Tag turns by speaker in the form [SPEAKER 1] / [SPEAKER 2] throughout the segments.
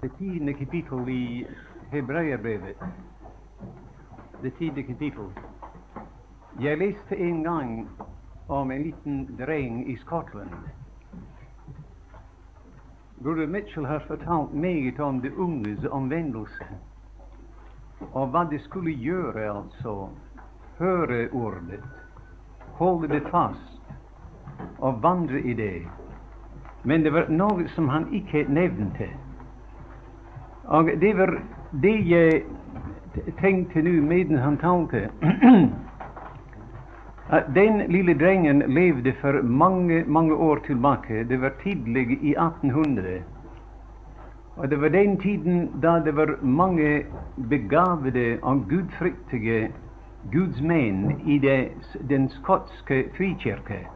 [SPEAKER 1] det tiende kapittel i Hebreerbrevet. Det tiende kapittel. Jeg leste en gang om en liten dreng i Skottland. Broder Mitchell har fortalt meget om de unges omvendelse, og hva de skulle gjøre, altså. Høre ordet, holde det fast og vandre i det. Men det var noe som han ikke nevnte. Og det var det jeg tenkte nå medan han talte. at den lille drengen levde for mange, mange år tilbake. Det var tidlig i 1800. Og det var den tiden da det var mange begavede og gudfryktige gudsmenn i det, den skotske frikirke.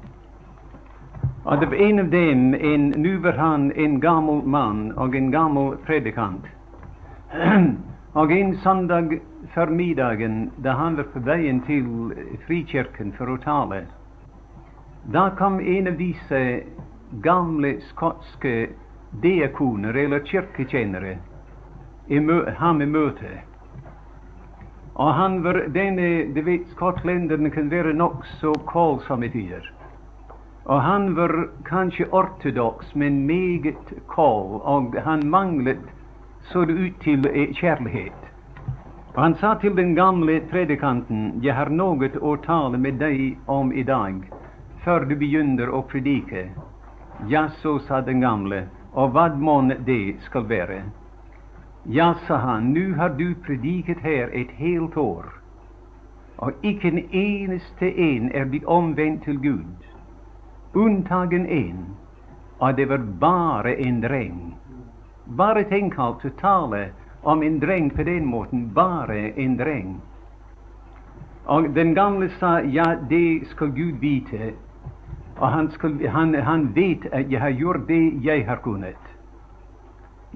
[SPEAKER 1] Og det var en av dem, en, nå var han en gammel mann og en gammel predikant. og en søndag formiddagen da han var på veien til Frikirken for å tale, da kom en av disse gamle skotske diakoner eller kirketjenere ham i møte. Og han var denne Du vet, skotlenderne kan være nokså kålsomme tider. Og han var kanskje ortodoks, men meget kål, og han manglet, så det ut til, kjærlighet. Og han sa til den gamle predikanten, jeg har noe å tale med deg om i dag, før du begynner å predike. Ja, så, sa den gamle, og hva mon det skal være? Ja, sa han, nå har du prediket her et helt år, og ikke en eneste en er blitt omvendt til Gud, unntagen en, og det var bare en dreng. Bare tenk at du taler om en dreng på den måten, bare en dreng. Og den gamle sa ja, det skal Gud vite. Og han, skal, han, han vet at jeg har gjort det jeg har kunnet.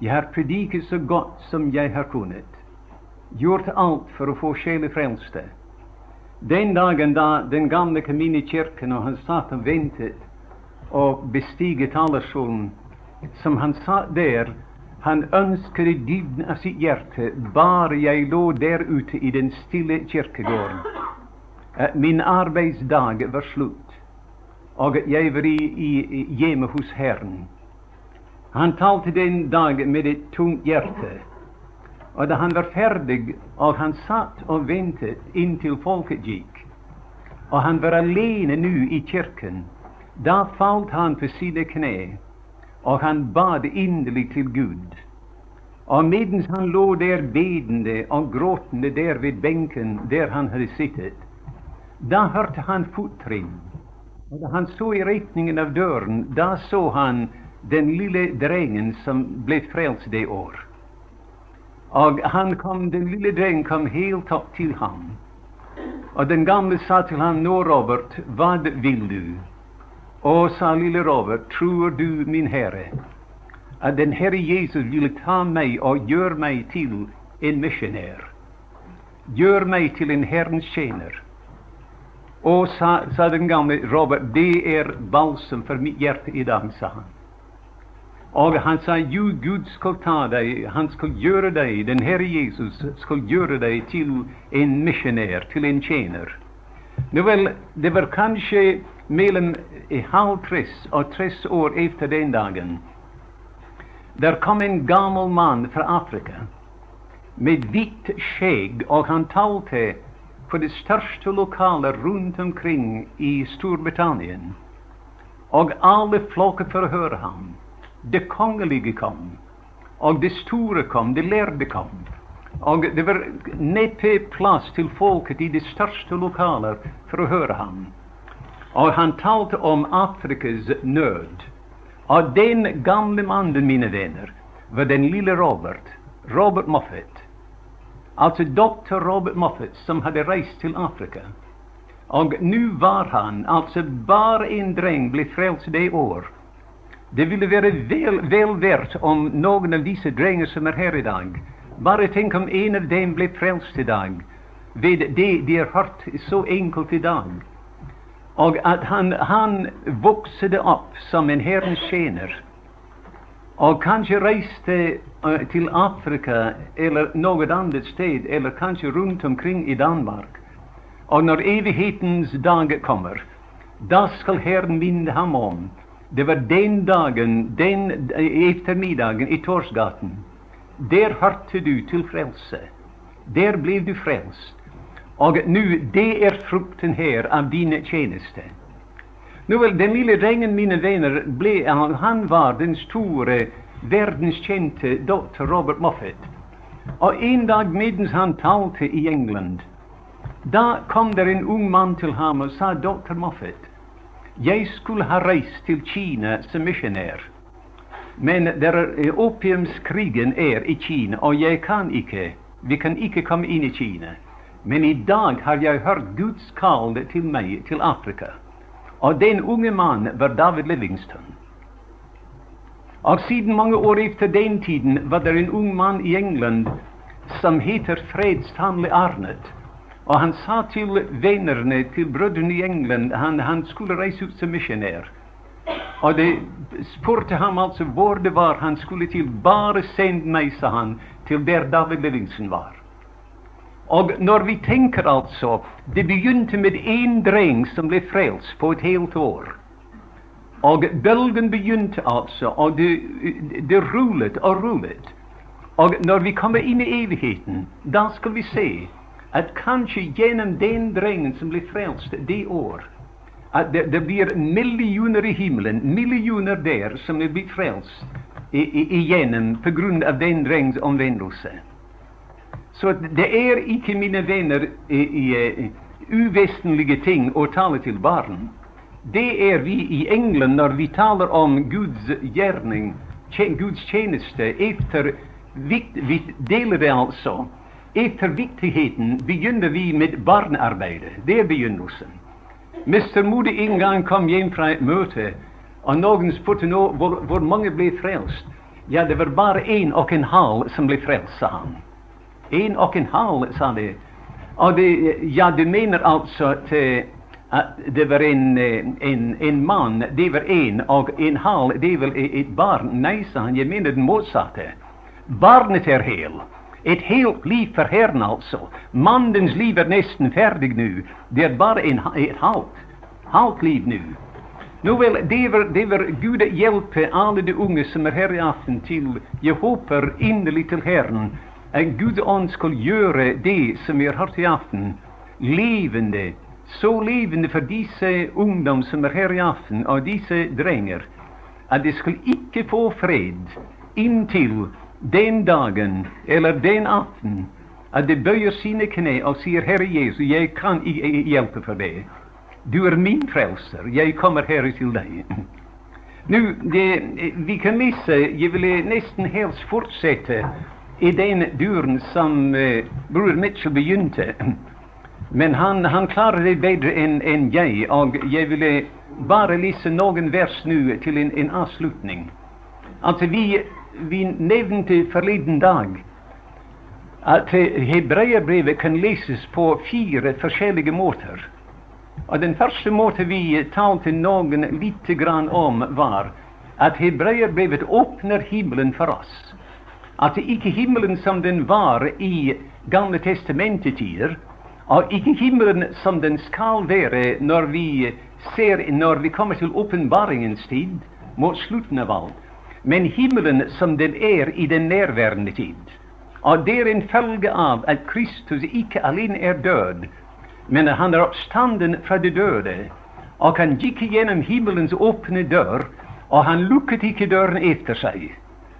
[SPEAKER 1] Jeg har prediket så godt som jeg har kunnet. Gjort alt for å få sjelefrelste. Den dagen da den gamle kom inn i kirken, og han satt og ventet og bestiget talerstolen, som han satt der han ønsker i dybden av sitt hjerte, bare jeg lå der ute i den stille kirkegården, at min arbeidsdag var slutt, og jeg var i, i, hjemme hos Herren. Han talte den dag med et tungt hjerte. Og da han var ferdig, og han satt og ventet inntil folket gikk, og han var alene nå i kirken, da falt han på sine kne og han bad inderlig til Gud. Og mens han lå der bedende og gråtende der ved benken der han hadde sittet, da hørte han fottrinn. Og da han så i retningen av døren, da så han den lille drengen som ble frelst det år. Og han kom, den lille drengen kom helt opp til ham. Og den gamle sa til ham, 'Nå, Robert, hva vil du?' Å, sa lille Robert, tror du, min Herre, at den Herre Jesus ville ta meg og gjøre meg til en misjonær? Gjør meg til en Herrens tjener? Og sa, sa, den gamle Robert, det er balsam for mitt hjerte i dag, sa han. Og han sa jo, Gud skal ta deg, han skal gjøre deg, den Herre Jesus skal gjøre deg til en misjonær, til en tjener. Nå vel, det var kanskje mellom halv tress og tress år etter den dagen. Der kom en gammel mann fra Afrika med hvitt skjegg, og han talte på det største lokalet rundt omkring i Storbritannia. Og alle flokket for å høre ham. Det kongelige kom, og det store kom, det lærde kom. Og det var neppe plass til folket i de største lokaler for å høre ham. Og han talte om Afrikas nød. Og den gamle mannen, mine venner, var den lille Robert, Robert Moffat. Altså doktor Robert Moffat, som hadde reist til Afrika. Og nå var han altså bare en dreng, ble frelst det år. Det ville være vel, vel verdt om noen av disse drenger som er her i dag, bare tenk om en av dem ble frelst i dag ved det de har hørt så enkelt i dag. Og at han, han vokste opp som en Herrens tjener. og kanskje reiste uh, til Afrika eller noe annet sted, eller kanskje rundt omkring i Danmark. Og når evighetens dag kommer, da skal Herren minne ham om det var den dagen, den ettermiddagen i Torsgaten. Der hørte du til frelse. Der ble du frelst. Og nå, det er frukten her av dine tjeneste. Nå vel, Den lille drengen, mine venner, ble, han var den store, verdenskjente doktor Robert Moffat. Og en dag mens han talte i England, da kom der en ung mann til ham og sa doktor Moffat, jeg skulle ha reist til Kina som misjonær, men der er, opiumskrigen er i Kina, og jeg kan ikke, vi kan ikke komme inn i Kina. Men i dag har jeg hørt Guds kall til meg til Afrika. Og den unge mannen var David Livingston. Og siden mange år etter den tiden var det en ung mann i England som heter Fred Stanley Arnett. Og han sa til vennene, til brødrene i England, han, han skulle reise ut som misjonær. Og de spurte ham altså hvor det var han skulle til. Bare send meg, sa han, til der David Livingston var. Og når vi tenker altså Det begynte med én dreng som ble frelst på et helt år. Og bølgen begynte altså, og det, det rullet og rullet. Og når vi kommer inn i evigheten, da skal vi se at kanskje gjennom den drengen som ble frelst det år, at det, det blir millioner i himmelen, millioner der som vil bli frelst igjennom av den drengs omvendelse. Så det er ikke, mine venner, i, i, uvesentlige ting å tale til barn. Det er vi i England når vi taler om Guds gjerning, Guds tjeneste. Etter vikt, vi deler det altså. Etter viktigheten begynner vi med barnearbeidet. Det er begynnelsen. Moody en gang kom hjem fra et møte, og noen spurte nå hvor, hvor mange ble frelst. Ja, det var bare én og en halv som ble frelst, sa han. En og en halv, sa de. Og de, ja, du mener altså at, at det var en, en, en mann, det var en, og en halv, det var et barn. Nei, sa han, jeg mener det motsatte. Barnet er hel. Et helt liv for Herren, altså. Mannens liv er nesten ferdig nå. Det er bare en, et halvt, halvt liv nå. Nå vel, det var, det var Gud hjelpe alle de unge som er her i aften, til Jeg håper inderlig til Herren at Guds ånd skal gjøre det som vi har hørt i aften, levende, så levende for disse ungdom som er her i aften, og disse drenger, at de skal ikke få fred inntil den dagen eller den aften at de bøyer sine kne og sier, 'Herre Jesu, jeg kan hjelpe for deg. Du er min frelser. Jeg kommer her til deg.' Nå, det, Vi kan lese Jeg vil nesten helst fortsette i den duren som uh, bror Mitchell begynte. Men han, han klarer det bedre enn en jeg, og jeg ville bare lese noen vers nå til en, en avslutning. Altså, vi, vi nevnte forleden dag at hebreerbrevet kan leses på fire forskjellige måter. Og Den første måten vi talte noen lite grann om, var at hebreerbrevet åpner himmelen for oss at ikke himmelen som den var i Gamle testamentet-tider, og ikke himmelen som den skal være når vi ser når vi kommer til åpenbaringens tid, mot slutten av alt, men himmelen som den er i den nærværende tid. Og det er en følge av at Kristus ikke alene er død, men at han er oppstanden fra de døde, og han gikk gjennom himmelens åpne dør, og han lukket ikke døren etter seg.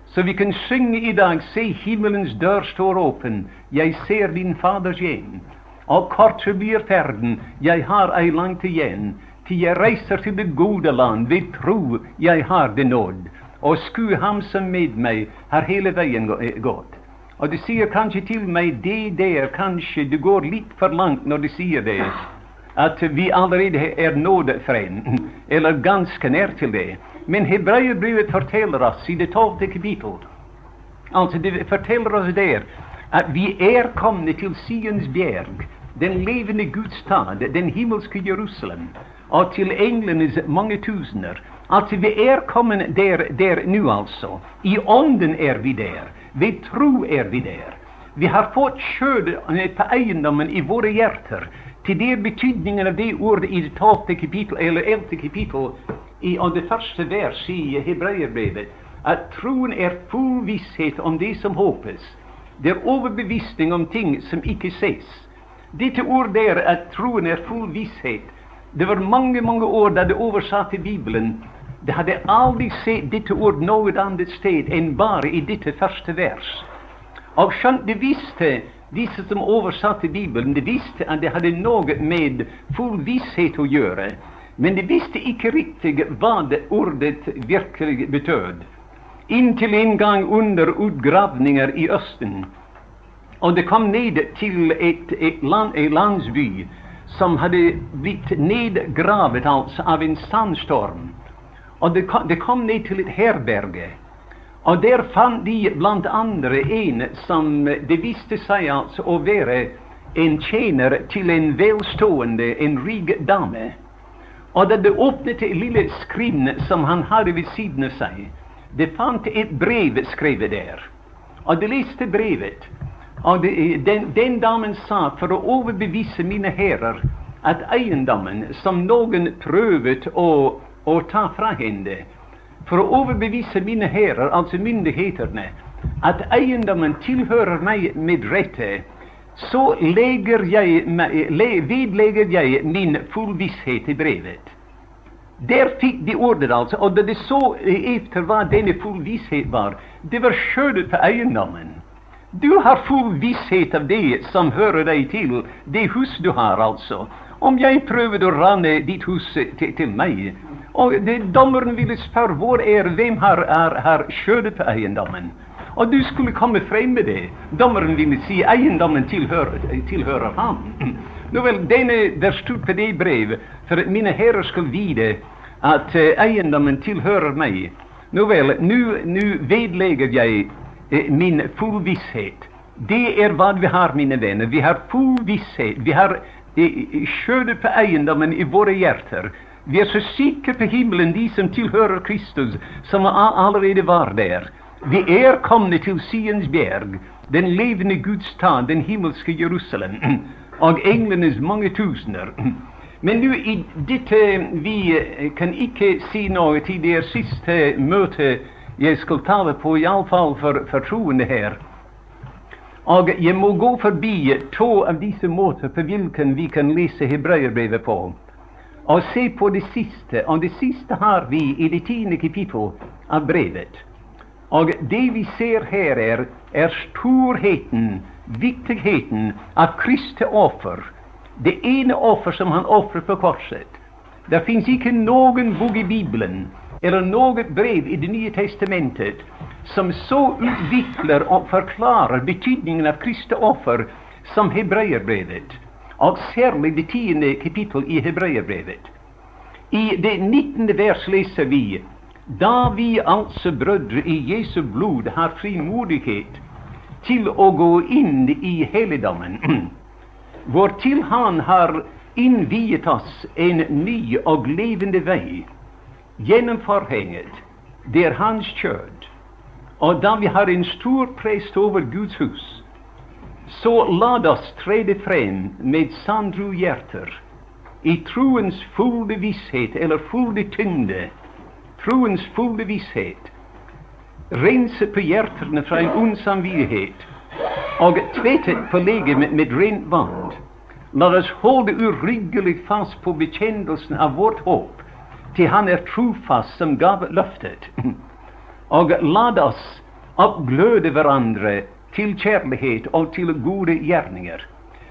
[SPEAKER 1] Så vi kan synge i dag Se, himmelens dør står åpen, jeg ser din Faders hjem. Og kort så blir ferden, jeg har ei langt igjen, til jeg reiser til det gode land, ved tro jeg har det nådd. Og sku ham som med meg har hele veien eh, gått. Og de sier kanskje til meg det der, kanskje du går litt for langt når de sier det, at vi allerede er nådd frem, eller ganske nær til det. Men hebreerbrevet forteller oss i det tolvte kapittel Altså, det forteller oss der at vi er kommet til Sions bjerg, den levende Guds stad, den himmelske Jerusalem, og til englenes mange tusener, Altså, vi er kommet der, der nå, altså. I ånden er vi der. Ved tro er vi der. Vi har fått skjød på eiendommen i våre hjerter. Til det betydningen av det ordet i det tolvte kapittel, eller ellevte kapittel, i det første vers i Hebreerbrevet, at troen er full visshet om det som håpes. Det er overbevisning om ting som ikke ses. Dette ordet der, at troen er full visshet, det var mange mange år da det oversatte Bibelen. Det hadde aldri sett dette ord noe annet sted enn bare i dette første vers. Og skjønt det visste disse som oversatte Bibelen, de visste at det hadde noe med full visshet å gjøre. Men de visste ikke riktig hva det ordet virkelig betød. Inntil en gang under utgravninger i Østen. Og det kom ned til et, et land, en landsby som hadde blitt nedgravet altså av en sandstorm. Og det kom, det kom ned til et herberge. Og der fant de blant andre en som det viste seg altså å være en tjener til en velstående, en rik dame. Og da det åpnet et lille skrin som han hadde ved siden av seg, det fant et brev skrevet der. Og det leste brevet. Og det, den, den, damen sa for å overbevise mine herrer at eiendommen som noen prøvet å, å ta fra henne, for å overbevise mine herrer, altså myndighetene, at eiendommen tilhører meg med rette, så legger jeg, vedlegger jeg min fullvisshet i brevet. Der fikk de ordet, altså. Og da de så etter hva denne fullvisshet var, det var skjødet på eiendommen. Du har full visshet av det som hører deg til, det hus du har, altså. Om jeg prøvde å rane ditt hus til, til meg, og det, dommeren ville spørre hvor er, hvem har, har, har skjødet på eiendommen? Og du skulle komme frem med det. Dommeren ville si eiendommen tilhører, tilhører ham. Nå vel, denne der stod på det brev, for mine herrer skal vite at uh, eiendommen tilhører meg. Nå vel, nå vedlegger jeg Eh, min full visshet. Det er hva vi har, mine venner. Vi har full visshet. Vi har eh, skjødet på eiendommen i våre hjerter. Vi er så sikre på himmelen, de som tilhører Kristus, som allerede var der. Vi er kommet til Siens bjerg, den levende Guds stad, den himmelske Jerusalem, og englenes mange tusener. Men nå i dette Vi eh, kan ikke si noe til det siste møtet jeg skal tale på, iallfall for, for troende her. Og jeg må gå forbi to av disse måter på hvilken vi kan lese hebreerbrevet på. Og se på det siste. Og det siste har vi i det tiende kapittel av brevet. Og det vi ser her, er, er storheten, viktigheten av Kristi offer. Det ene offer som han ofret på korset. Det fins ikke noen bok i Bibelen eller noe brev i Det nye testamentet som så utvikler og forklarer betydningen av Kristi offer som hebreerbrevet, og særlig det tiende kapittel i hebreerbrevet. I det nittende vers leser vi da vi altså, brødre, i Jesu blod har frimodighet til å gå inn i helligdommen, hvortil Han har innviet oss en ny og levende vei gjennom forhenget. Det er hans kjød. Og da vi har en stor prest over Guds hus, så la oss trede frem med sandru hjerter, i troens fulle visshet, eller fulle tyngde, troens fulle visshet, rense på hjertene fra en ond samvittighet, og tvettet på legemet med rent vann. La oss holde uryggelig fast på bekjennelsen av vårt håp til han er trofast som gav løftet. Og la oss oppgløde hverandre til kjærlighet og til gode gjerninger.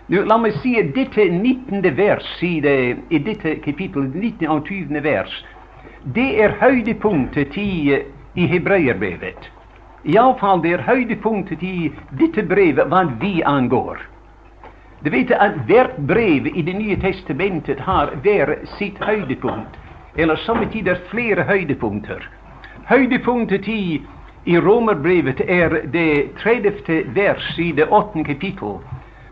[SPEAKER 1] Nå, la meg si dette 19. vers i dette kapittel, 19. og 20. vers, det er høydepunktet i, i hebreerbrevet. Iallfall det er høydepunktet i dette brevet hva vi angår. Du vet at hvert brev i Det nye testamentet har hver sitt høydepunkt eller somme tider flere høydepunkter. Høydepunktet i, i Romerbrevet er det 30. vers i det 8. kapittel,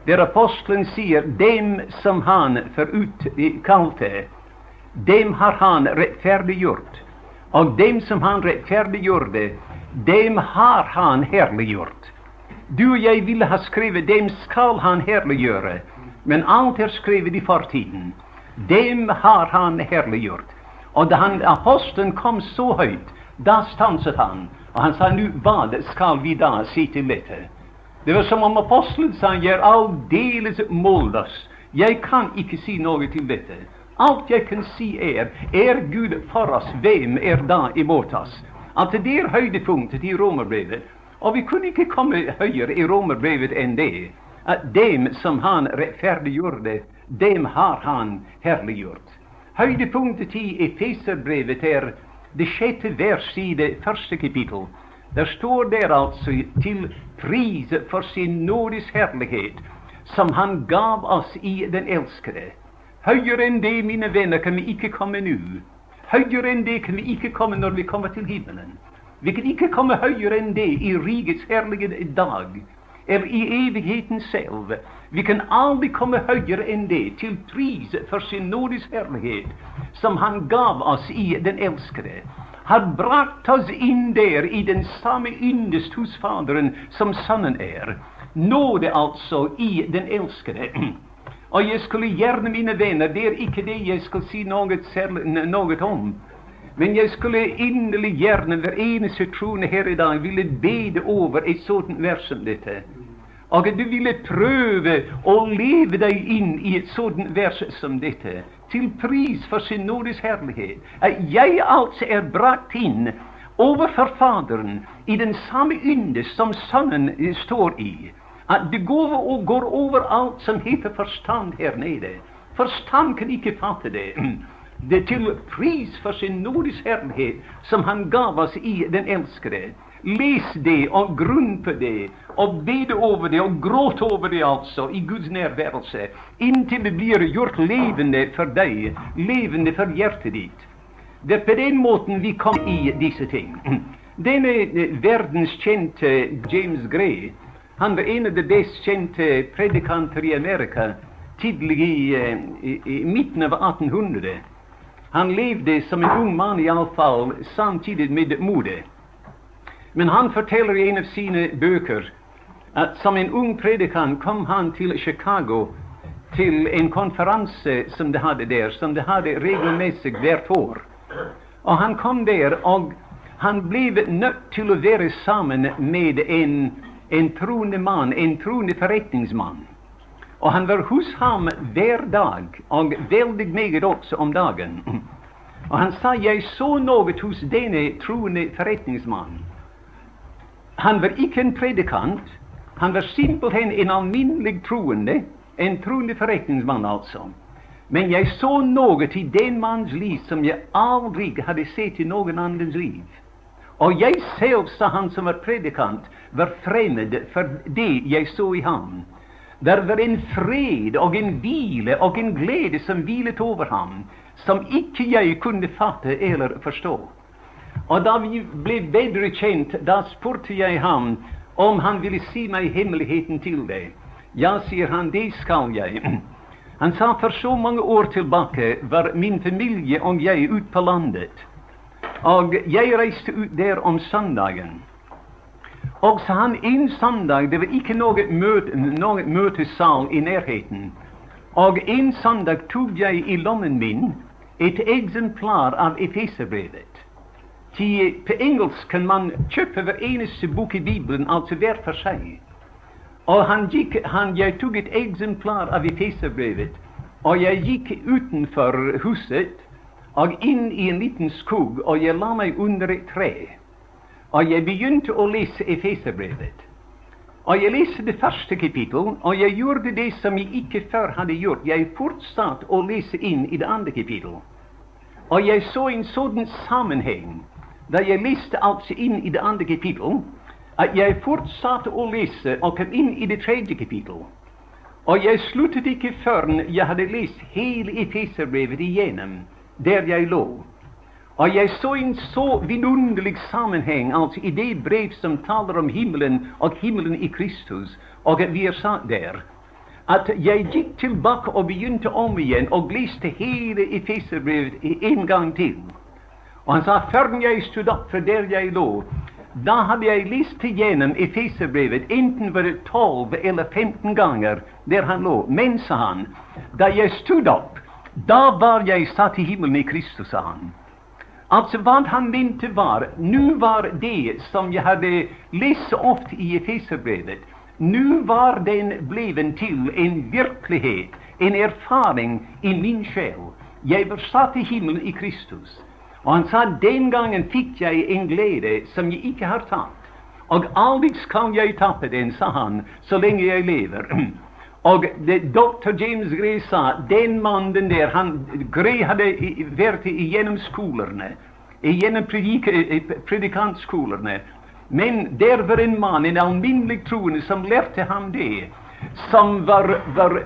[SPEAKER 1] der apostelen sier dem som han forutkalte, dem har han rettferdiggjort. Og dem som han rettferdiggjorde, dem har han herliggjort. Du og jeg ville ha skrevet dem skal han herliggjøre, men alt er skrevet i fortiden. Dem har han herliggjort. Og da han, apostelen kom så høyt, da stanset han. Og han sa, nu, hva skal vi da si til dette? Det var som om apostelen sa, jeg er aldeles målløs. Jeg kan ikke si noe til dette. Alt jeg kan si er, er Gud for oss, hvem er da imot oss? At det er høydepunktet i romerbrevet. Og vi kunne ikke komme høyere i romerbrevet enn det. At dem som han rettferdiggjorde, dem har han herliggjort. Høydepunktet i Efeserbrevet er det sjette vers i det første kapittel. Der står der altså til pris for sin nådes herlighet, som han gav oss i den elskede. Høyere enn det, mine venner, kan vi ikke komme nå. Høyere enn det kan vi ikke komme når vi kommer til himmelen. Vi kan ikke komme høyere enn det i rikets herlige dag eller i evigheten selv. Vi kan aldri komme høyere enn det, til pris for sin nådes herlighet, som Han gav oss i den elskede. Har brakt oss inn der i den samme yndest hos Faderen som Sønnen er. Nåde altså i den elskede. Og jeg skulle gjerne, mine venner, det er ikke det jeg skal si noe, noe om. Men jeg skulle inderlig gjerne hver eneste troende her i dag ville bede over et sånt vers som dette. Og du ville prøve å leve deg inn i et sånt vers som dette, til pris for sin nådes herlighet. At jeg altså er brakt inn overfor Faderen i den samme ynde som Sønnen står i. At det går, går over alt som heter forstand her nede. Forstand kan ikke fatte det det er til pris for sin nådes herlighet, som Han gav oss i den elskede. Les det og grunn på det, og bede over det og gråt over det, altså, i Guds nærværelse, inntil det blir gjort levende for deg, levende for hjertet ditt. Det er på den måten vi kom i disse ting. Denne eh, verdenskjente James Gray, han var en av de best kjente predikanter i Amerika tidlig i, eh, i, i midten av 1800. Han levde som en ung mann iallfall, samtidig med modet. Men han forteller i en av sine bøker at som en ung predikant kom han til Chicago til en konferanse som de hadde der, som de hadde regelmessig hvert år. Og han kom der, og han ble nødt til å være sammen med en, en troende mann, en troende forretningsmann. Og han var hos ham hver dag, og veldig meget også om dagen. Og han sa jeg så noe hos denne troende forretningsmann'. Han var ikke en predikant. Han var simpelthen en alminnelig troende, en troende forretningsmann, altså. Men jeg så noe til den manns liv som jeg aldri hadde sett i noen andres liv. Og jeg selv, sa han som var predikant, var fremmed for det jeg så i ham. Der var en fred og en hvile og en glede som hvilet over ham, som ikke jeg kunne fatte eller forstå. Og da vi ble bedre kjent, da spurte jeg ham om han ville si meg hemmeligheten til deg. Ja, sier han, det skal jeg. Han sa for så mange år tilbake var min familie og jeg ute på landet. Og jeg reiste ut der om søndagen. Og så han en søndag Det var ikke noe, møte, møtesal i nærheten. Og en søndag tok jeg i lommen min et eksemplar av Efeserbrevet. På engelsk kan man kjøpe hver eneste bok i Bibelen, altså hver for seg. Og han gikk, han, jeg tok et eksemplar av Efeserbrevet, og jeg gikk utenfor huset og inn i en liten skog, og jeg la meg under et tre. Og jeg begynte å lese Efeserbrevet. Og jeg leste det første kapittel, og jeg gjorde det som jeg ikke før hadde gjort. Jeg fortsatte å lese inn i det andre kapittel. Og jeg så en sånn sammenheng da jeg leste altså inn i det andre kapittel, at jeg fortsatte å lese og kom inn i det tredje kapittel. Og jeg sluttet ikke før jeg hadde lest hele Efeserbrevet igjennom, der jeg lå. Og jeg så en så vidunderlig sammenheng altså i det brev som taler om himmelen og himmelen i Kristus, og at vi er satt der, at jeg gikk tilbake og begynte om igjen og leste hele Efeserbrevet en gang til. Og han sa før jeg stod opp fra der jeg lå, da hadde jeg lest igjennom Efeserbrevet enten var det 12 eller 15 ganger der han lå. Men, sa han, da jeg stod opp, da var jeg satt i himmelen i Kristus, sa han. Altså hva han mente var Nå var det som jeg hadde lest så ofte i Efeserbrevet, nå var den bleven til en virkelighet, en erfaring i min sjel. Jeg var satt i himmelen i Kristus. Og han sa den gangen fikk jeg en glede som jeg ikke har tatt. Og aldri skal jeg tappe den, sa han, så lenge jeg lever. Og dr. James Gray sa den mannen der han, Gray hadde vært igjennom skolene, igjennom predikantskolene. Men der var en mann, en alminnelig troende, som lærte ham det, som var, var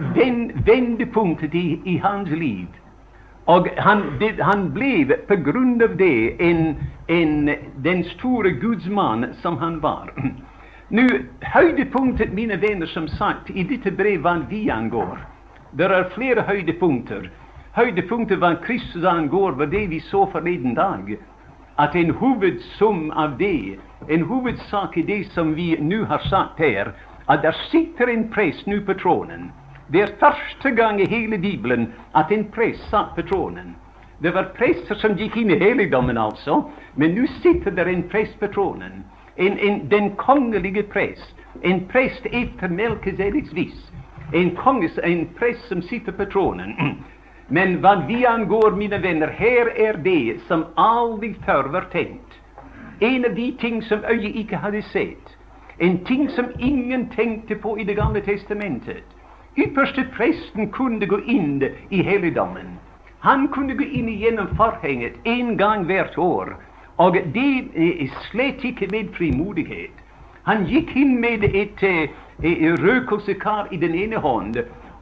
[SPEAKER 1] vendepunktet i, i hans liv. Og han, det, han ble på grunn av det en, en, den store gudsmann som han var. Nå, Høydepunktet, mine venner, som sagt, i dette brevet hva vi angår Det er flere høydepunkter. Høydepunktet hva Kristus angår, var det vi så forleden dag. At en hovedsum av det, en hovedsak i det som vi nå har sagt her, at der sitter en prest nå på tronen. Det er første gang i hele Bibelen at en prest satt på tronen. Det var prester som gikk inn i helligdommen, altså, men nå sitter der en prest på tronen. En, en, den kongelige prest. En prest etter Melkizedeks vis. En konges, en prest som sitter på tronen. Men hva vi angår, mine venner, her er det som aldri før var tenkt. En av de ting som øyet ikke hadde sett. En ting som ingen tenkte på i Det gamle testamentet ypperste presten kunne gå inn i helligdommen. Han kunne gå inn gjennom forhenget en gang hvert år. Og det slet slett ikke med frimodighet. Han gikk inn med et, et eh, røkelsekar i den ene hånd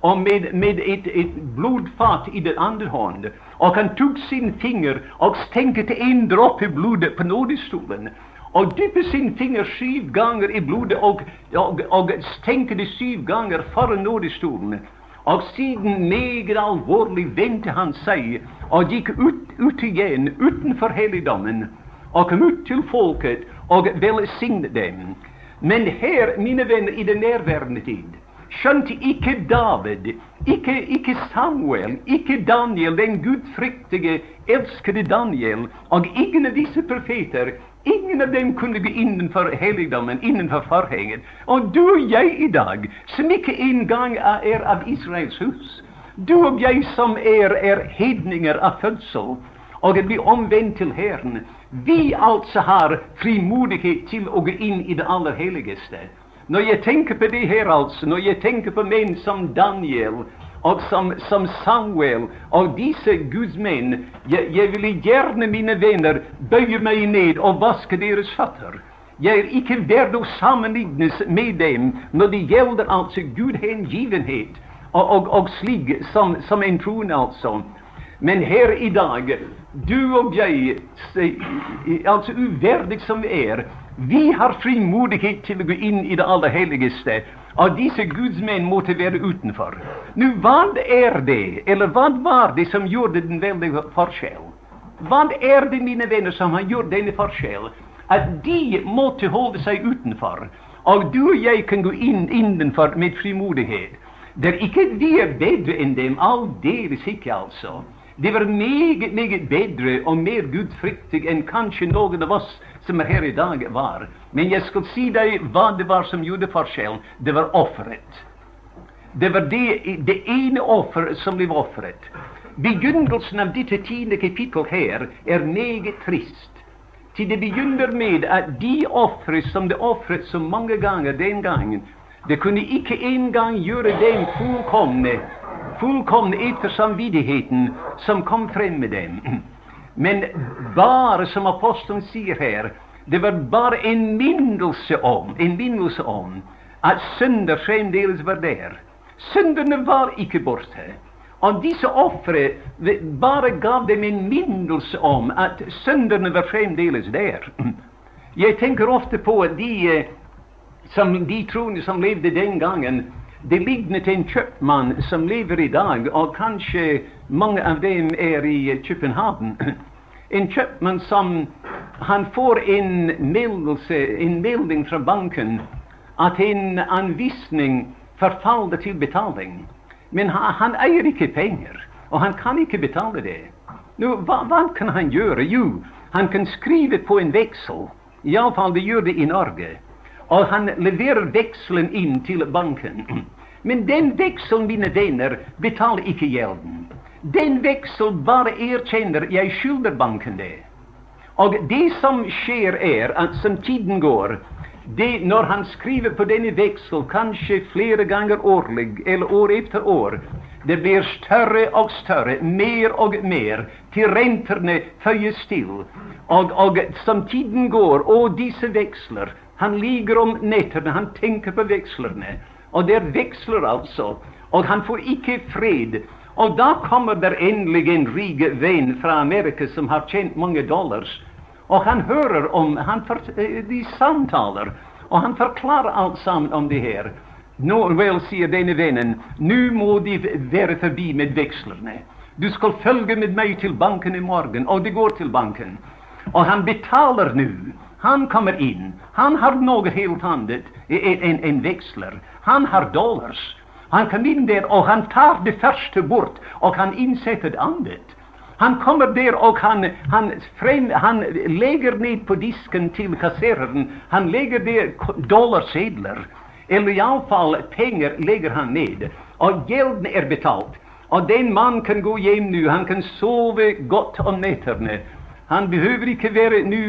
[SPEAKER 1] og med, med et, et, blodfat i den andre hånd. Og han tok sin finger og stengte en dråpe blod på nådestolen og dyppet sin finger syv ganger i blodet og, og, og stenke det syv ganger foran nådestolen. Og siden meget alvorlig vendte han seg og gikk ut, ut igjen utenfor helligdommen og kom ut til folket og velsignet dem. Men her, mine venner, i den nærværende tid skjønte ikke David, ikke, ikke, Samuel, ikke Daniel, den gudfryktige, elskede Daniel, og ingen av disse profeter Ingen av dem kunne gå innenfor helligdommen, innenfor forhenget. Og du og jeg i dag, som ikke engang er av Israels hus, du og jeg som er, er hedninger av fødsel, og blir omvendt til Herren, vi altså har frimodighet til å gå inn i det aller helligste. Når jeg tenker på det her, altså, når jeg tenker på menn som Daniel og som, som Samuel og disse gudsmenn. Jeg, jeg ville gjerne, mine venner, bøye meg ned og vaske deres føtter. Jeg er ikke verd å sammenlignes med dem når det gjelder altså gudhengivenhet og, og, og slik som, som en troende, altså. Men her i dag, du og jeg, altså uverdig som vi er, vi har frimodighet til å gå inn i det aller helligste og disse gudsmenn måtte være utenfor. Nå, hva er det, eller hva var det som gjorde den veldige forskjell? Hva er det, mine venner, som har gjort denne forskjell? At de måtte holde seg utenfor, og du og jeg kan gå inn innenfor med frimodighet. Det er ikke vi er bedre enn dem, aldeles ikke, altså. De var meget, meget bedre og mer gudfryktige enn kanskje noen av oss som er her i dag, var. Men jeg skal si deg hva det var som gjorde forskjellen. Det var offeret. Det var det, det ene offeret som ble ofret. Begynnelsen av dette tiende kapittel her er meget trist. Til det begynner med at de ofre som det ofret så mange ganger den gangen, det kunne ikke engang gjøre dem fullkomne, fullkomne etter samvittigheten som kom frem med dem. Men bare, som apostelen sier her, det var bare en minnelse om, en minnelse om at synder fremdeles var der. Synderne var ikke borte. Og disse ofre bare gav dem en minnelse om at synderne var fremdeles der. Jeg tenker ofte på de, eh, som, de troende som levde den gangen. Det lignet en kjøpmann som lever i dag, og kanskje mange av dem er i København. En kjøpmann som han får en meldelse, en melding fra banken at en anvisning forfaller til betaling. Men han, han, eier ikke penger, og han kan ikke betale det. Nå, hva, hva kan han gjøre? Jo, han kan skrive på en veksel. Iallfall det gjør det i Norge. Og han leverer vekselen inn til banken. Men den vekselen, mine venner, betaler ikke gjelden. Den veksel bare erkjenner jeg skylder banken det. Og det som skjer, er at som tiden går det, Når han skriver på denne veksel, kanskje flere ganger årlig, eller år etter år, det blir større og større, mer og mer, til rentene føyes til. Og, og som tiden går, og disse veksler Han ligger om nettene, han tenker på vekslerne. Og det er veksler, altså. Og han får ikke fred. Og da kommer der endelig en rik venn fra Amerika som har tjent mange dollars. Og han hører om han for, eh, De samtaler, og han forklarer alt sammen om det her. Nå vel, sier denne vennen, nå må de være forbi med vekslerne. Du skal følge med meg til banken i morgen. Og de går til banken. Og han betaler nå. Han kommer inn. Han har noe helt annet enn en, en veksler. Han har dollars. Han kommer inn der, og han tar det første bort, og han innsetter det annet. Han kommer der, og han, han, frem, han legger ned på disken til kassereren Han legger der dollarsedler. Eller iallfall penger legger han ned. Og gjelden er betalt. Og den mann kan gå hjem nå. Han kan sove godt om nettene. Han behøver ikke være nu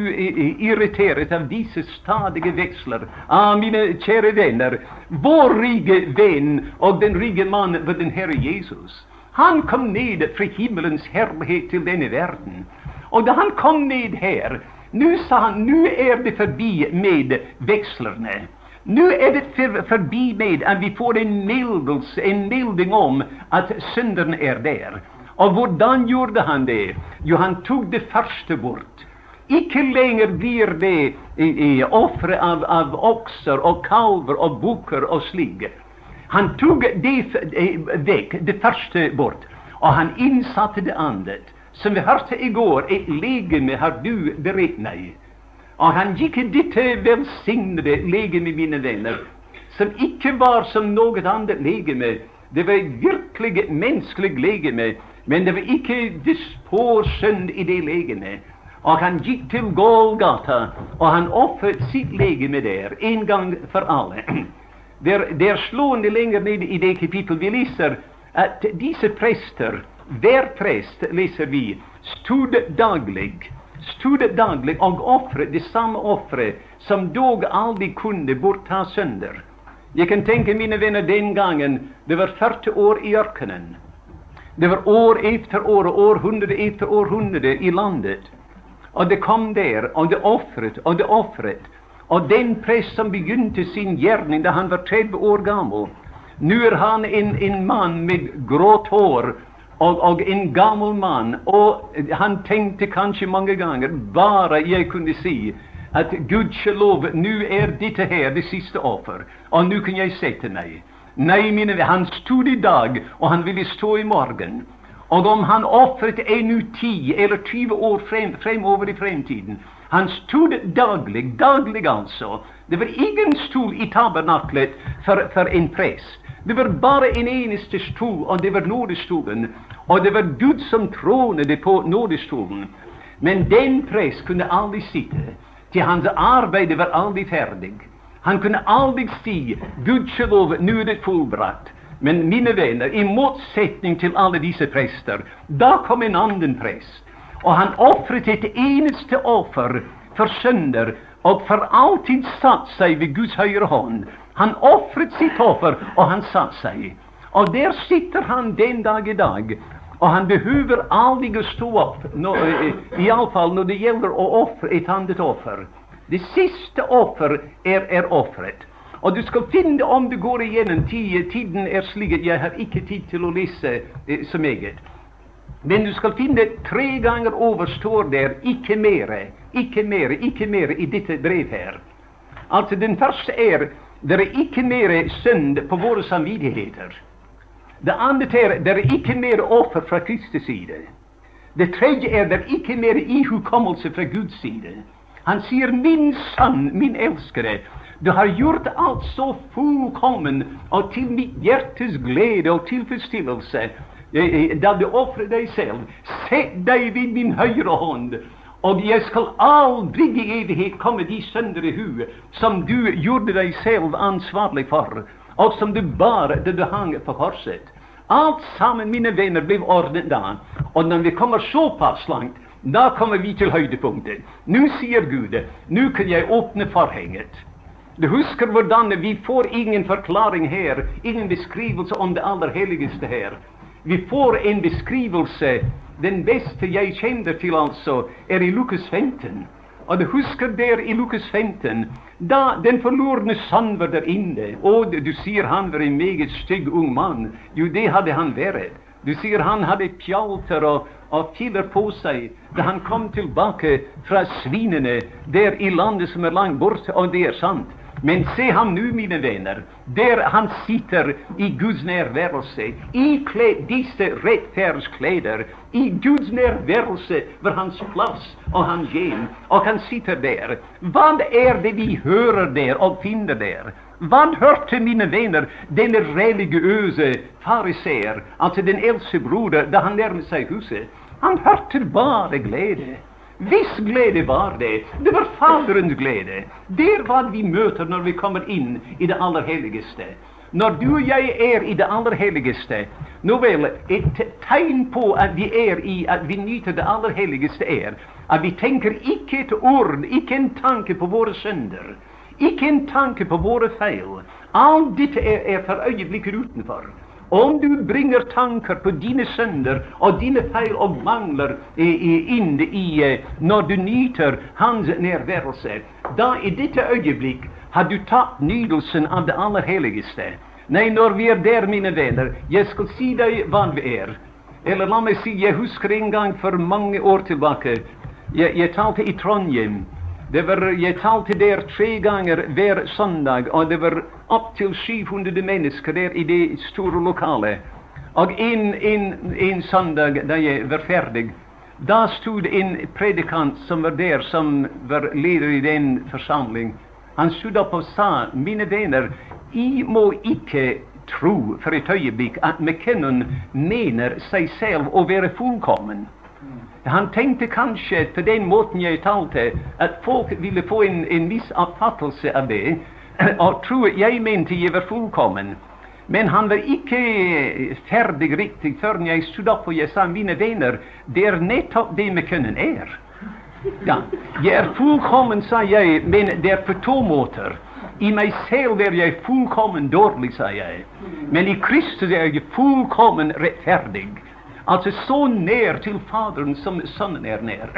[SPEAKER 1] irritert av disse stadige veksler. Ah, mine kjære venner, vår rike venn og den rike mann var den Herre Jesus. Han kom ned fra himmelens herlighet til denne verden. Og da han kom ned her, nå sa han nå er det forbi med vekslerne. Nå er det forbi med at vi får en mildelse, en melding om at synderen er der. Og hvordan gjorde han det? Jo, han tok det første bort. Ikke lenger blir det ofre av, av, okser og kalver og bukker og slik. Han tok det vekk, det første bort, og han innsatte det andre. Som vi hørte i går, et legeme har du beredt meg. Og han gikk i dette velsignede legeme, mine venner, som ikke var som noe annet legeme. Det var virkelig menneskelig legeme men det var ikke spor synd i det legemet. Og han gikk til Golgata, og han ofret sitt legeme der, en gang for alle. Det er slående lenger ned i det kapittel vi leser at disse prester, hver prest, leser vi, stod daglig stod daglig og ofret det samme offeret som dog aldri kunne bortta sønder. Jeg kan tenke, mine venner, den gangen det var 40 år i ørkenen. Det var år etter år og århundre etter århundre i landet. Og det kom der, og det ofret og det ofret. Og den prest som begynte sin gjerning da han var 30 år gammel, nå er han en, en mann med grått hår og, og, en gammel mann. Og han tenkte kanskje mange ganger bare jeg kunne si at gudskjelov, nå er dette her det siste offer, og nå kan jeg sette meg. Nei, mine venner, han stod i dag, og han ville stå i morgen. Og om han ofret ennå ti eller tyve år frem, fremover i fremtiden Han stod daglig, daglig altså. Det var ingen stol i tabernaklet for, for en prest. Det var bare en eneste stol, og det var nådestolen. Og det var Gud som trånede på nådestolen. Men den prest kunne aldri sitte, til hans arbeid var aldri ferdig. Han kunne aldri si 'Gudskjelov, nå er det fullbrakt'. Men mine venner, i motsetning til alle disse prester, da kom en annen prest. Og han ofret et eneste offer for sønder og for alltid satt seg ved Guds høyre hånd. Han ofret sitt offer, og han satt seg. Og der sitter han den dag i dag. Og han behøver aldri å stå opp, iallfall når det gjelder å ofre et annet offer. Det siste offer er, er offeret. Og du skal finne om du går igjennom tiden er slik at jeg har ikke tid til å lese eh, så meget. Men du skal finne tre ganger over står der 'ikke mere', 'ikke mere', 'ikke mere' i dette brev her. Altså Den første er det er ikke mer synd på våre samvittigheter. Det andre er det er ikke mer offer fra Kristi side. Det tredje er det ikke mer ihukommelse fra Guds side. Han sier, 'Min sønn, min elskede, du har gjort alt så fullkommen og til mitt hjertes glede og tilfredsstillelse da du ofret deg selv. Sett deg ved min høyre hånd. Og jeg skal aldri i evighet komme de sønder i hu som du gjorde deg selv ansvarlig for, og som du bar da du hang på korset. Alt sammen, mine venner, ble ordnet da. Og når vi kommer såpass langt, da kommer vi til høydepunktet. Nå sier Gud, nå kan jeg åpne forhenget. Du husker hvordan vi får ingen forklaring her, ingen beskrivelse om det aller helligste her. Vi får en beskrivelse. Den beste jeg kjenner til, altså, er i Lukas 15. Og du husker der i Lukas 15, da den forlorne sønn var der inne, og du sier han var en meget stygg ung mann. Jo, det hadde han vært. Du sier han hadde pjalter og, og filler på seg da han kom tilbake fra svinene der i landet som er langt borte, og det er sant. Men se ham nå, mine venner, der han sitter i Guds nærværelse, ikledd disse rettferdskleder, i Guds nærværelse ved hans plass og hans hjem, og han sitter der. Hva er det vi hører der og finner der? Hva hørte, mine venner, denne religiøse fariseer, altså den eldste broder, da han nærmet seg huset? Han hørte bare glede. Hvis glede var det. Det var Faderens glede. Det er hva vi møter når vi kommer inn i det aller helligste. Når du og jeg er i det aller helligste Nå vel, et tegn på at vi er i, at vi nyter det aller helligste, er at vi tenker ikke et ord, ikke en tanke på våre synder. Ikke en tanke på våre feil. Alt dette er, er for øyeblikket utenfor. Om du bringer tanker på dine synder og dine feil og mangler inn i, når du nyter Hans nærværelse, da i dette øyeblikk har du tatt nydelsen av det aller helligste. Nei, når vi er der, mine venner, jeg skal si deg hva vi er. Eller la meg si, jeg husker en gang for mange år tilbake, jeg, jeg talte i Trondheim. Det var, jeg talte der tre ganger hver søndag, og det var opptil 700 mennesker der i det store lokalet. Og en, en, en søndag da jeg var ferdig, da stod en predikant som var der, som var leder i den forsamling. Han stod opp og sa, mine venner, I må ikke tro for et øyeblikk at McKinnon mener seg selv å være fullkommen. Han tenkte kanskje på den måten jeg talte, at folk ville få en, en viss oppfattelse av det, og tro at jeg mente jeg var fullkommen. Men han var ikke ferdig riktig før jeg stod opp og jeg sa mine venner, det er nettopp det vi kønnen er. Ja, jeg er fullkommen, sa jeg, men det er på to måter. I meg selv er jeg fullkommen dårlig, sa jeg. Men i Kristus er jeg fullkommen rettferdig. Altså så nær til Faderen som Sønnen er nær.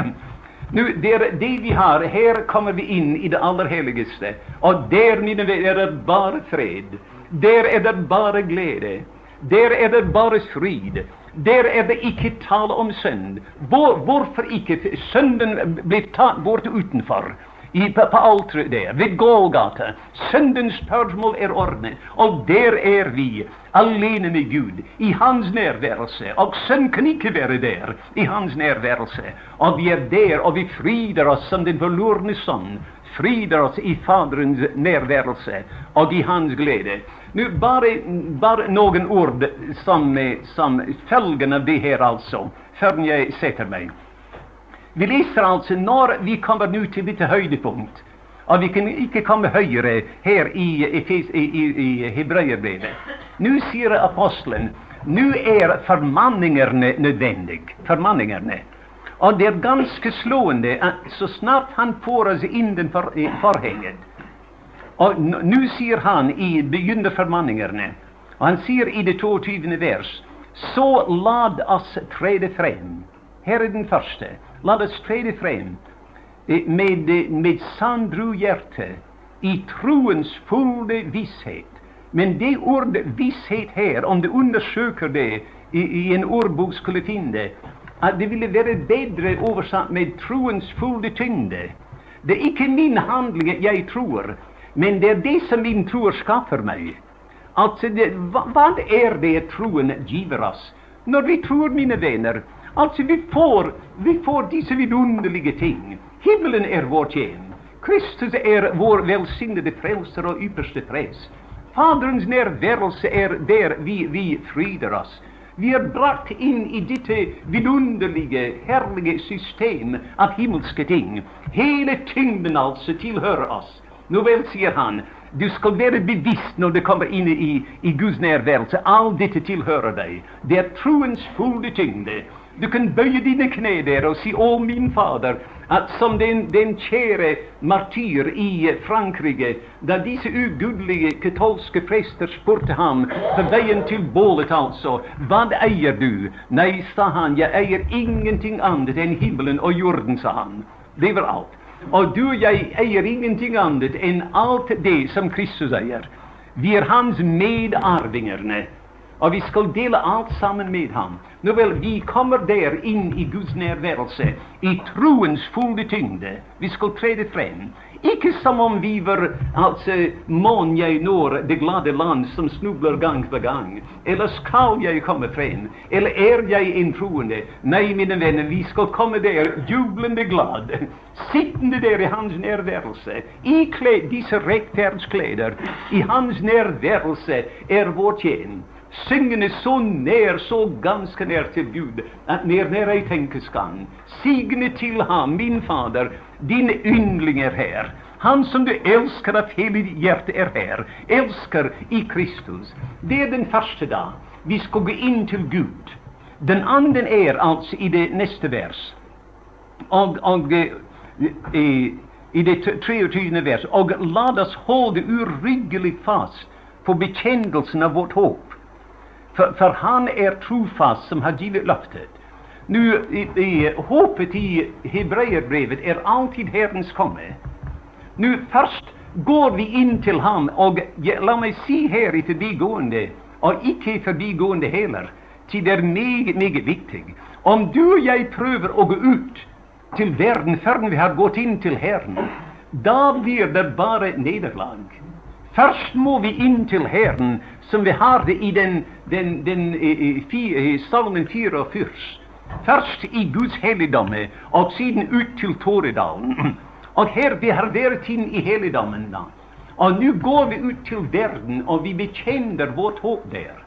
[SPEAKER 1] Nå, det det vi har. Her kommer vi inn i det aller helligste. Og der, mine venner, er det bare fred. Der er det bare glede. Der er det bare fryd. Der er det ikke tale om synd. Hvor, hvorfor ikke? Synden blir tatt bort utenfor i, på, på alteret der, ved Gålgata. Syndens spørsmål er ordnet, og der er vi, alene med Gud, i Hans nærværelse. Og synd kan ikke være der, i Hans nærværelse. Og vi er der, og vi fryder oss som den forlorne sønn. Fryder oss i Faderens nærværelse og i Hans glede. Nå, bare, bare noen ord som, som følgen av det her, altså, før jeg setter meg. Vi leser altså når vi kommer nå til dette høydepunkt, og vi kan ikke komme høyere her i, i, i, i Hebreerbrevet. Nå sier apostelen nå er formanningene nødvendig. Formanningene. Og det er ganske slående så snart han får oss innenfor forhenget Og nå sier han i begynnerformanningene, og han sier i det 22. vers, så lad oss trede frem. Her er den første. La oss trede frem med, med sandru hjerte, i troens fulle visshet. Men det ordet visshet her, om du undersøker det i, i en ordbok, skulle finne at det ville være bedre oversatt med troens fulle tyngde. Det er ikke min handling jeg tror, men det er det som min tro skaffer meg. Altså, det, hva, hva, er det troen giver oss? Når vi tror, mine venner, Altså, vi får, vi får disse vidunderlige ting. Himmelen er vår tjen. Kristus er vår velsignede frelser og ypperste frels. Faderens nærværelse er der vi, vi fryder oss. Vi er brakt inn i dette vidunderlige, herlige system av himmelske ting. Hele tyngden altså tilhører oss. Nå vel, sier han, du skal være bevisst når du kommer inn i, i Guds nærværelse. Alt dette tilhører deg. Det er troens fulle tyngde. Du kan bøye dine kne der og si 'Å, min Fader', at som den, den kjære martyr i Frankrike, da disse ugudelige katolske prester spurte ham på veien til bålet, altså, 'Hva eier du?' Nei, sa han, 'Jeg eier ingenting annet enn himmelen og jorden', sa han. Det var alt. Og du og jeg eier ingenting annet enn alt det som Kristus eier. Vi er hans medarvingerne. Og vi skal dele alt sammen med ham. Nå vel, vi kommer der inn i Guds nærværelse, i troens fulle tyngde. Vi skal trede frem. Ikke som om vi var altså Mon jeg når det glade land som snubler gang på gang. Eller skal jeg komme frem? Eller er jeg en troende? Nei, mine venner, vi skal komme der jublende glad. Sittende der i hans nærværelse. Ikledd disse rettferdskleder. I hans nærværelse er vår tjen syngende så nær, så ganske nær til Gud, at nær nær ei tenker kan. Sigende til ham, min Fader, din yndling er her. Han som du elsker av hele ditt hjerte, er her. Elsker i Kristus. Det er den første da. Vi skal gå inn til Gud. Den andre er altså i det neste vers. Og, og i, i det 23. vers. Og la oss holde uryggelig fast på bekjennelsen av vårt håp. For, for, han er trofast som har givet løftet. Nå, i, i, Håpet i hebreerbrevet er alltid Herrens komme. Nå, først går vi inn til ham, og ja, la meg si her i forbigående, og ikke i forbigående heller, til det er meget, meget viktig. Om du og jeg prøver å gå ut til verden før vi har gått inn til Herren, da blir det bare nederlag. Først må vi inn til Herren, som vi har det i den, den, den i, i, salmen 44. Først i Guds helligdomme, og siden ut til Tåredalen. Og her vi har vært inn i helligdommen. da. Og nå går vi ut til verden, og vi bekjenner vårt håp der.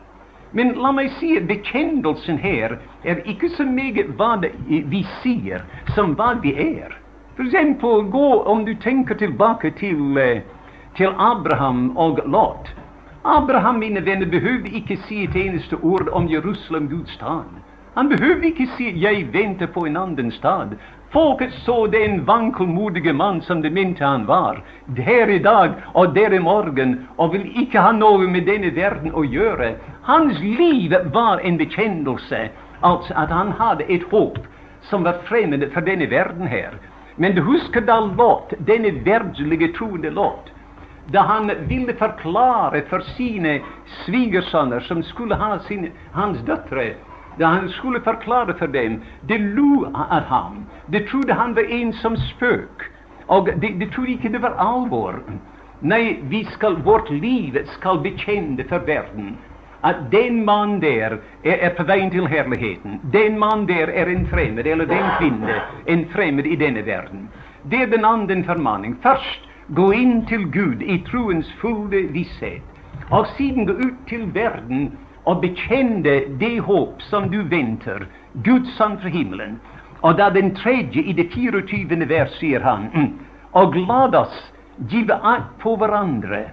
[SPEAKER 1] Men la meg si at bekjennelsen her er ikke så meget hva vi sier, som hva vi er. For eksempel, gå, om du tenker tilbake til uh, til Abraham og Lot. Abraham, mine venner, behøvde ikke si et eneste ord om Jerusalem, Guds stad. Han behøvde ikke si 'jeg venter på en annen stad'. Folket så den vankelmodige mann som de mente han var, der i dag og der i morgen, og vil ikke ha noe med denne verden å gjøre. Hans liv var en bekjennelse, altså at han hadde et håp som var fremmed for denne verden her. Men du husker da Lot, denne verdslige troende Lot, da han ville forklare for sine svigersønner, som skulle ha sin, hans døtre da han skulle forklare for dem, de lo av ham. De trodde han var en som spøk. Og de, de trodde ikke det var alvor. Nei, skal, vårt liv skal bekjenne for verden at den mann der er, er på veien til herligheten. Den mann der er en fremmed, eller den kvinne en fremmed i denne verden. Det er den andre formaning. Først gå inn til Gud i troens fulle visshet, og siden gå ut til verden og bekjenne det håp som du venter, Guds sønn fra himmelen. Og da den tredje i det 24. vers sier han, mm, og la oss give akt på hverandre,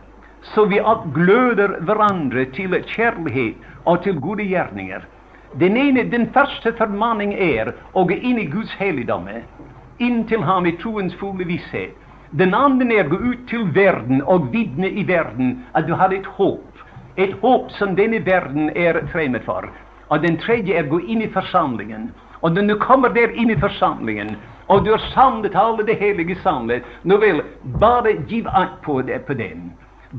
[SPEAKER 1] så vi gløder hverandre til kjærlighet og til gode gjerninger. Den, ene, den første formaning er å gå inn i Guds helligdomme, inn til ham i troens fulle visshet. Den andre er gå ut til verden og vitne i verden at du har et håp. Et håp som denne verden er fremmed for. Og den tredje er gå inn i forsamlingen. Og når du kommer der inn i forsamlingen, og du har samlet alle det hellige samlet, nå vel, bare giv akt på, det, på den.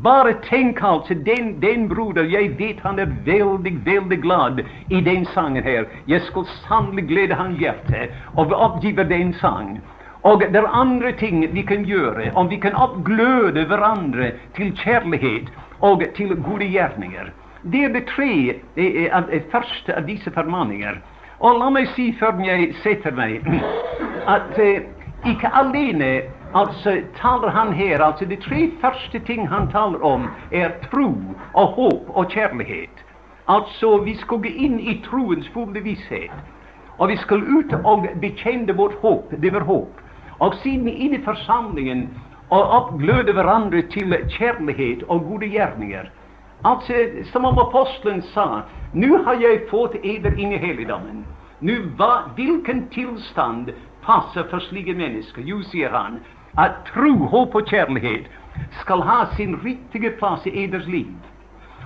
[SPEAKER 1] Bare tenk altså, den, den broder, jeg vet han er veldig, veldig glad i den sangen her. Jeg skal sannelig glede hans hjerte og oppgive den sang. Og det er andre ting vi kan gjøre, om vi kan oppgløde hverandre til kjærlighet og til gode gjerninger. Det er det tre av er, er første av disse formaninger. Og la meg si før jeg setter meg, at eh, ikke alene altså taler han her altså De tre første ting han taler om, er tro og håp og kjærlighet. Altså, vi skal gå inn i troens fulle visshet. Og vi skal ut og bekjenne vårt håp. Det var håp. Og siden vi inne i forsamlingen og oppgløder hverandre til kjærlighet og gode gjerninger. Altså, Som om apostelen sa, nå har jeg fått eder inn i helligdommen. Nå, hvilken tilstand passer for slike mennesker? Jo, sier han, at tro, håp og kjærlighet skal ha sin riktige plass i eders liv.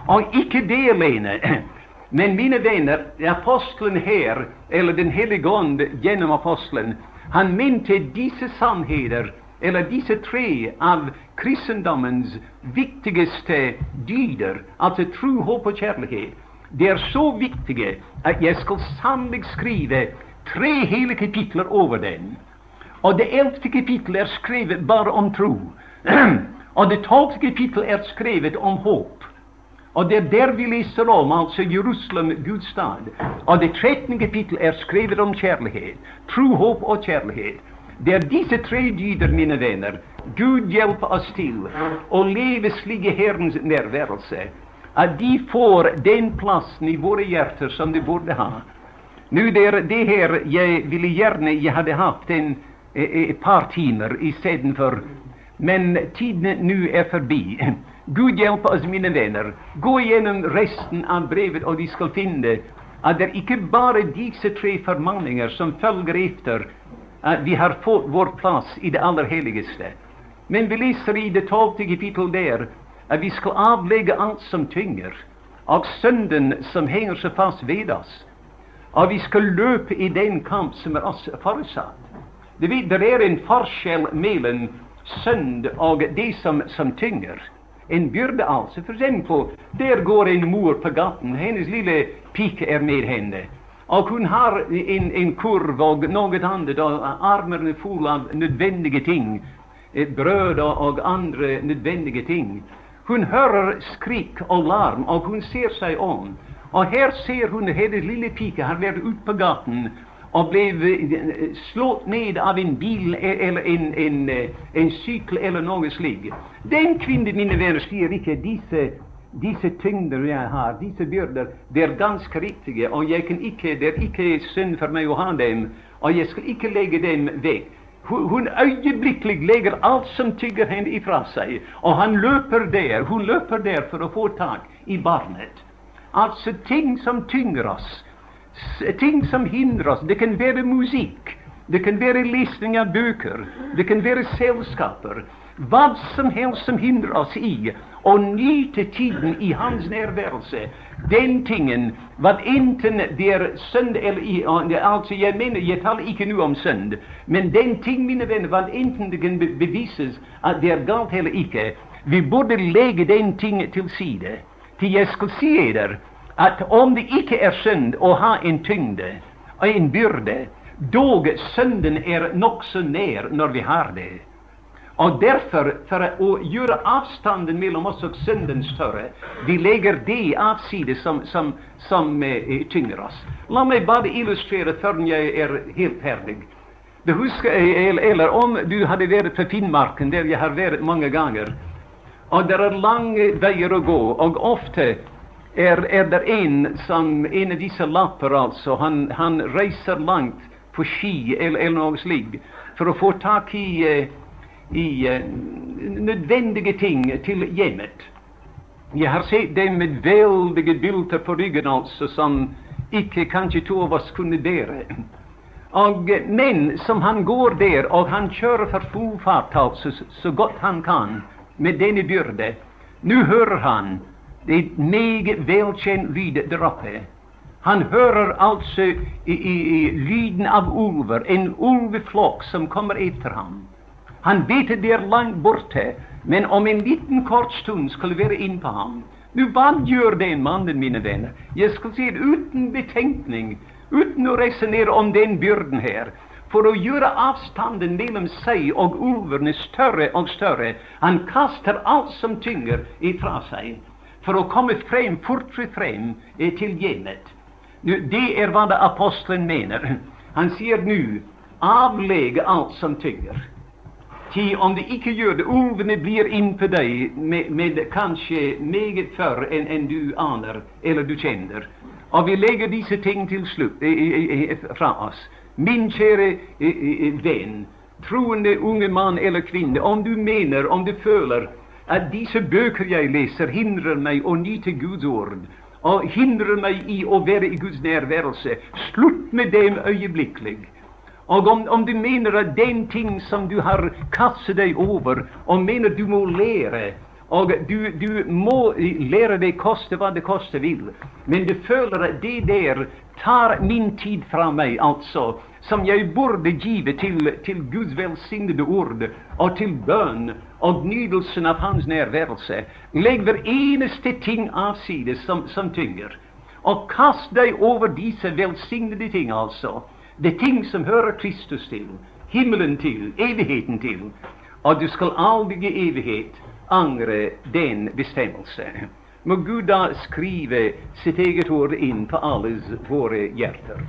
[SPEAKER 1] Og ikke det alene. Men mine venner, apostelen her, eller Den hellige ånd gjennom apostelen, han mente disse sannheter, eller disse tre av kristendommens viktigste dyder, altså tro, håp og kjærlighet, det er så viktige at jeg skal sannelig skrive tre hele kapitler over den. Og det ellevte kapittel er skrevet bare om tro. og det tolvte kapittel er skrevet om håp. Og det er der vi leser om altså Jerusalem, Guds stad. Og det trettende kapittel er skrevet om kjærlighet. Tro, håp og kjærlighet. Det er disse tre dyder, mine venner. Gud hjelper oss til å leve slik i Herrens nærværelse. At de får den plassen i våre hjerter som de burde ha. Nå, det er det her jeg ville gjerne jeg hadde hatt en, et par timer istedenfor. Men tiden nå er forbi. Gud hjelpe oss, mine venner. Gå gjennom resten av brevet, og de skal finne at det er ikke bare disse tre formaninger som følger etter at vi har fått vår plass i det aller helligste. Men vi leser i det tolvte kapittel der at vi skal avlegge alt som tynger, og synden som henger så fast ved oss. Og vi skal løpe i den kamp som er oss forutsatt. Det er en forskjell mellom synd og det som, som tynger en byrde altså. For eksempel, der går en mor på gaten. Hennes lille pike er med henne. Og hun har en, en kurv og noe annet, og armene fulle av nødvendige ting. Brød og andre nødvendige ting. Hun hører skrik og larm, og hun ser seg om. Og her ser hun hennes lille pike har vært ute på gaten og ble eh, slått ned av en bil eller en, en, eh, en sykkel eller noe slikt. Den kvinnen, mine venner, sier ikke disse, disse tyngder jeg har, disse byrder, det er ganske riktige, og jeg kan ikke, det er ikke synd for meg å ha dem, og jeg skal ikke legge dem vekk. Hun øyeblikkelig legger alt som tygger henne ifra seg, og han løper der, hun løper der for å få tak i barnet. Altså ting som tynger oss, ting som hindrer oss. Det kan være musikk, det kan være lesning av bøker, det kan være selskaper. Hva som helst som hindrer oss i å nyte tiden i Hans nærværelse. Den tingen, hva enten det er synd eller altså Jeg mener, jeg taler ikke nå om synd, men den ting, mine venner, hva enten det kan bevises at det er galt eller ikke, vi burde legge den ting til side. Til jeg skal si dere at om det ikke er synd å ha en tyngde og en byrde, dog synden er nokså nær når vi har det. Og derfor, for å gjøre avstanden mellom oss og synden større, vi legger det avside som, som, som eh, tynger oss. La meg bare illustrere før jeg er helt ferdig. Du husker, eller, om du hadde vært på Finnmarken, der jeg har vært mange ganger, og det er lange veier å gå, og ofte er, er det en som En av disse lapper, altså. Han, han reiser langt på ski eller, eller noe slikt for å få tak i, eh, i uh, nødvendige ting til hjemmet. Jeg har sett dem med veldige bylter på ryggen, altså, som ikke kanskje to av oss kunne bære. Og, eh, men som han går der, og han kjører for full fart, altså, så godt han kan, med denne byrde. Nå hører han det er et meget velkjent lyd der oppe. Han hører altså i, i, i lyden av ulver, en ulveflokk som kommer etter ham. Han vet det er langt borte, men om en liten kort stund skal være innpå ham. Nå, hva gjør den mannen, mine venner? Jeg skal si det uten betenkning, uten å resonnere om den byrden her. For å gjøre avstanden mellom seg og ulverne større og større. Han kaster alt som tynger, ifra seg for å komme frem, fortere frem eh, til hjemmet. Det er hva apostelen mener. Han sier nå avlegge alt som tynger. Ti om de ikke gjør det, ungene blir innpå deg med, med, kanskje meget før enn en du aner eller du kjenner. Og vi legger disse ting til slutt fra oss. Min kjære venn, troende unge mann eller kvinne, om du mener, om du føler at disse bøker jeg leser, hindrer meg å nyte Guds ord, og hindrer meg i å være i Guds nærværelse, slutt med dem øyeblikkelig. Og om, om, du mener at den ting som du har kastet deg over, og mener du må lære og du, du må lære det koste hva det koste vil, men du føler at det der tar min tid fra meg, altså, som jeg burde give til, til Guds velsignede ord, og til bønn og nydelsen av Hans nærværelse. Legg hver eneste ting avsides som, som tynger, og kast deg over disse velsignede ting, altså. Det ting som hører Kristus til, himmelen til, evigheten til. Og du skal aldri i evighet angre den bestemmelse. Må Gud da skrive sitt eget ord inn på alles våre hjerter.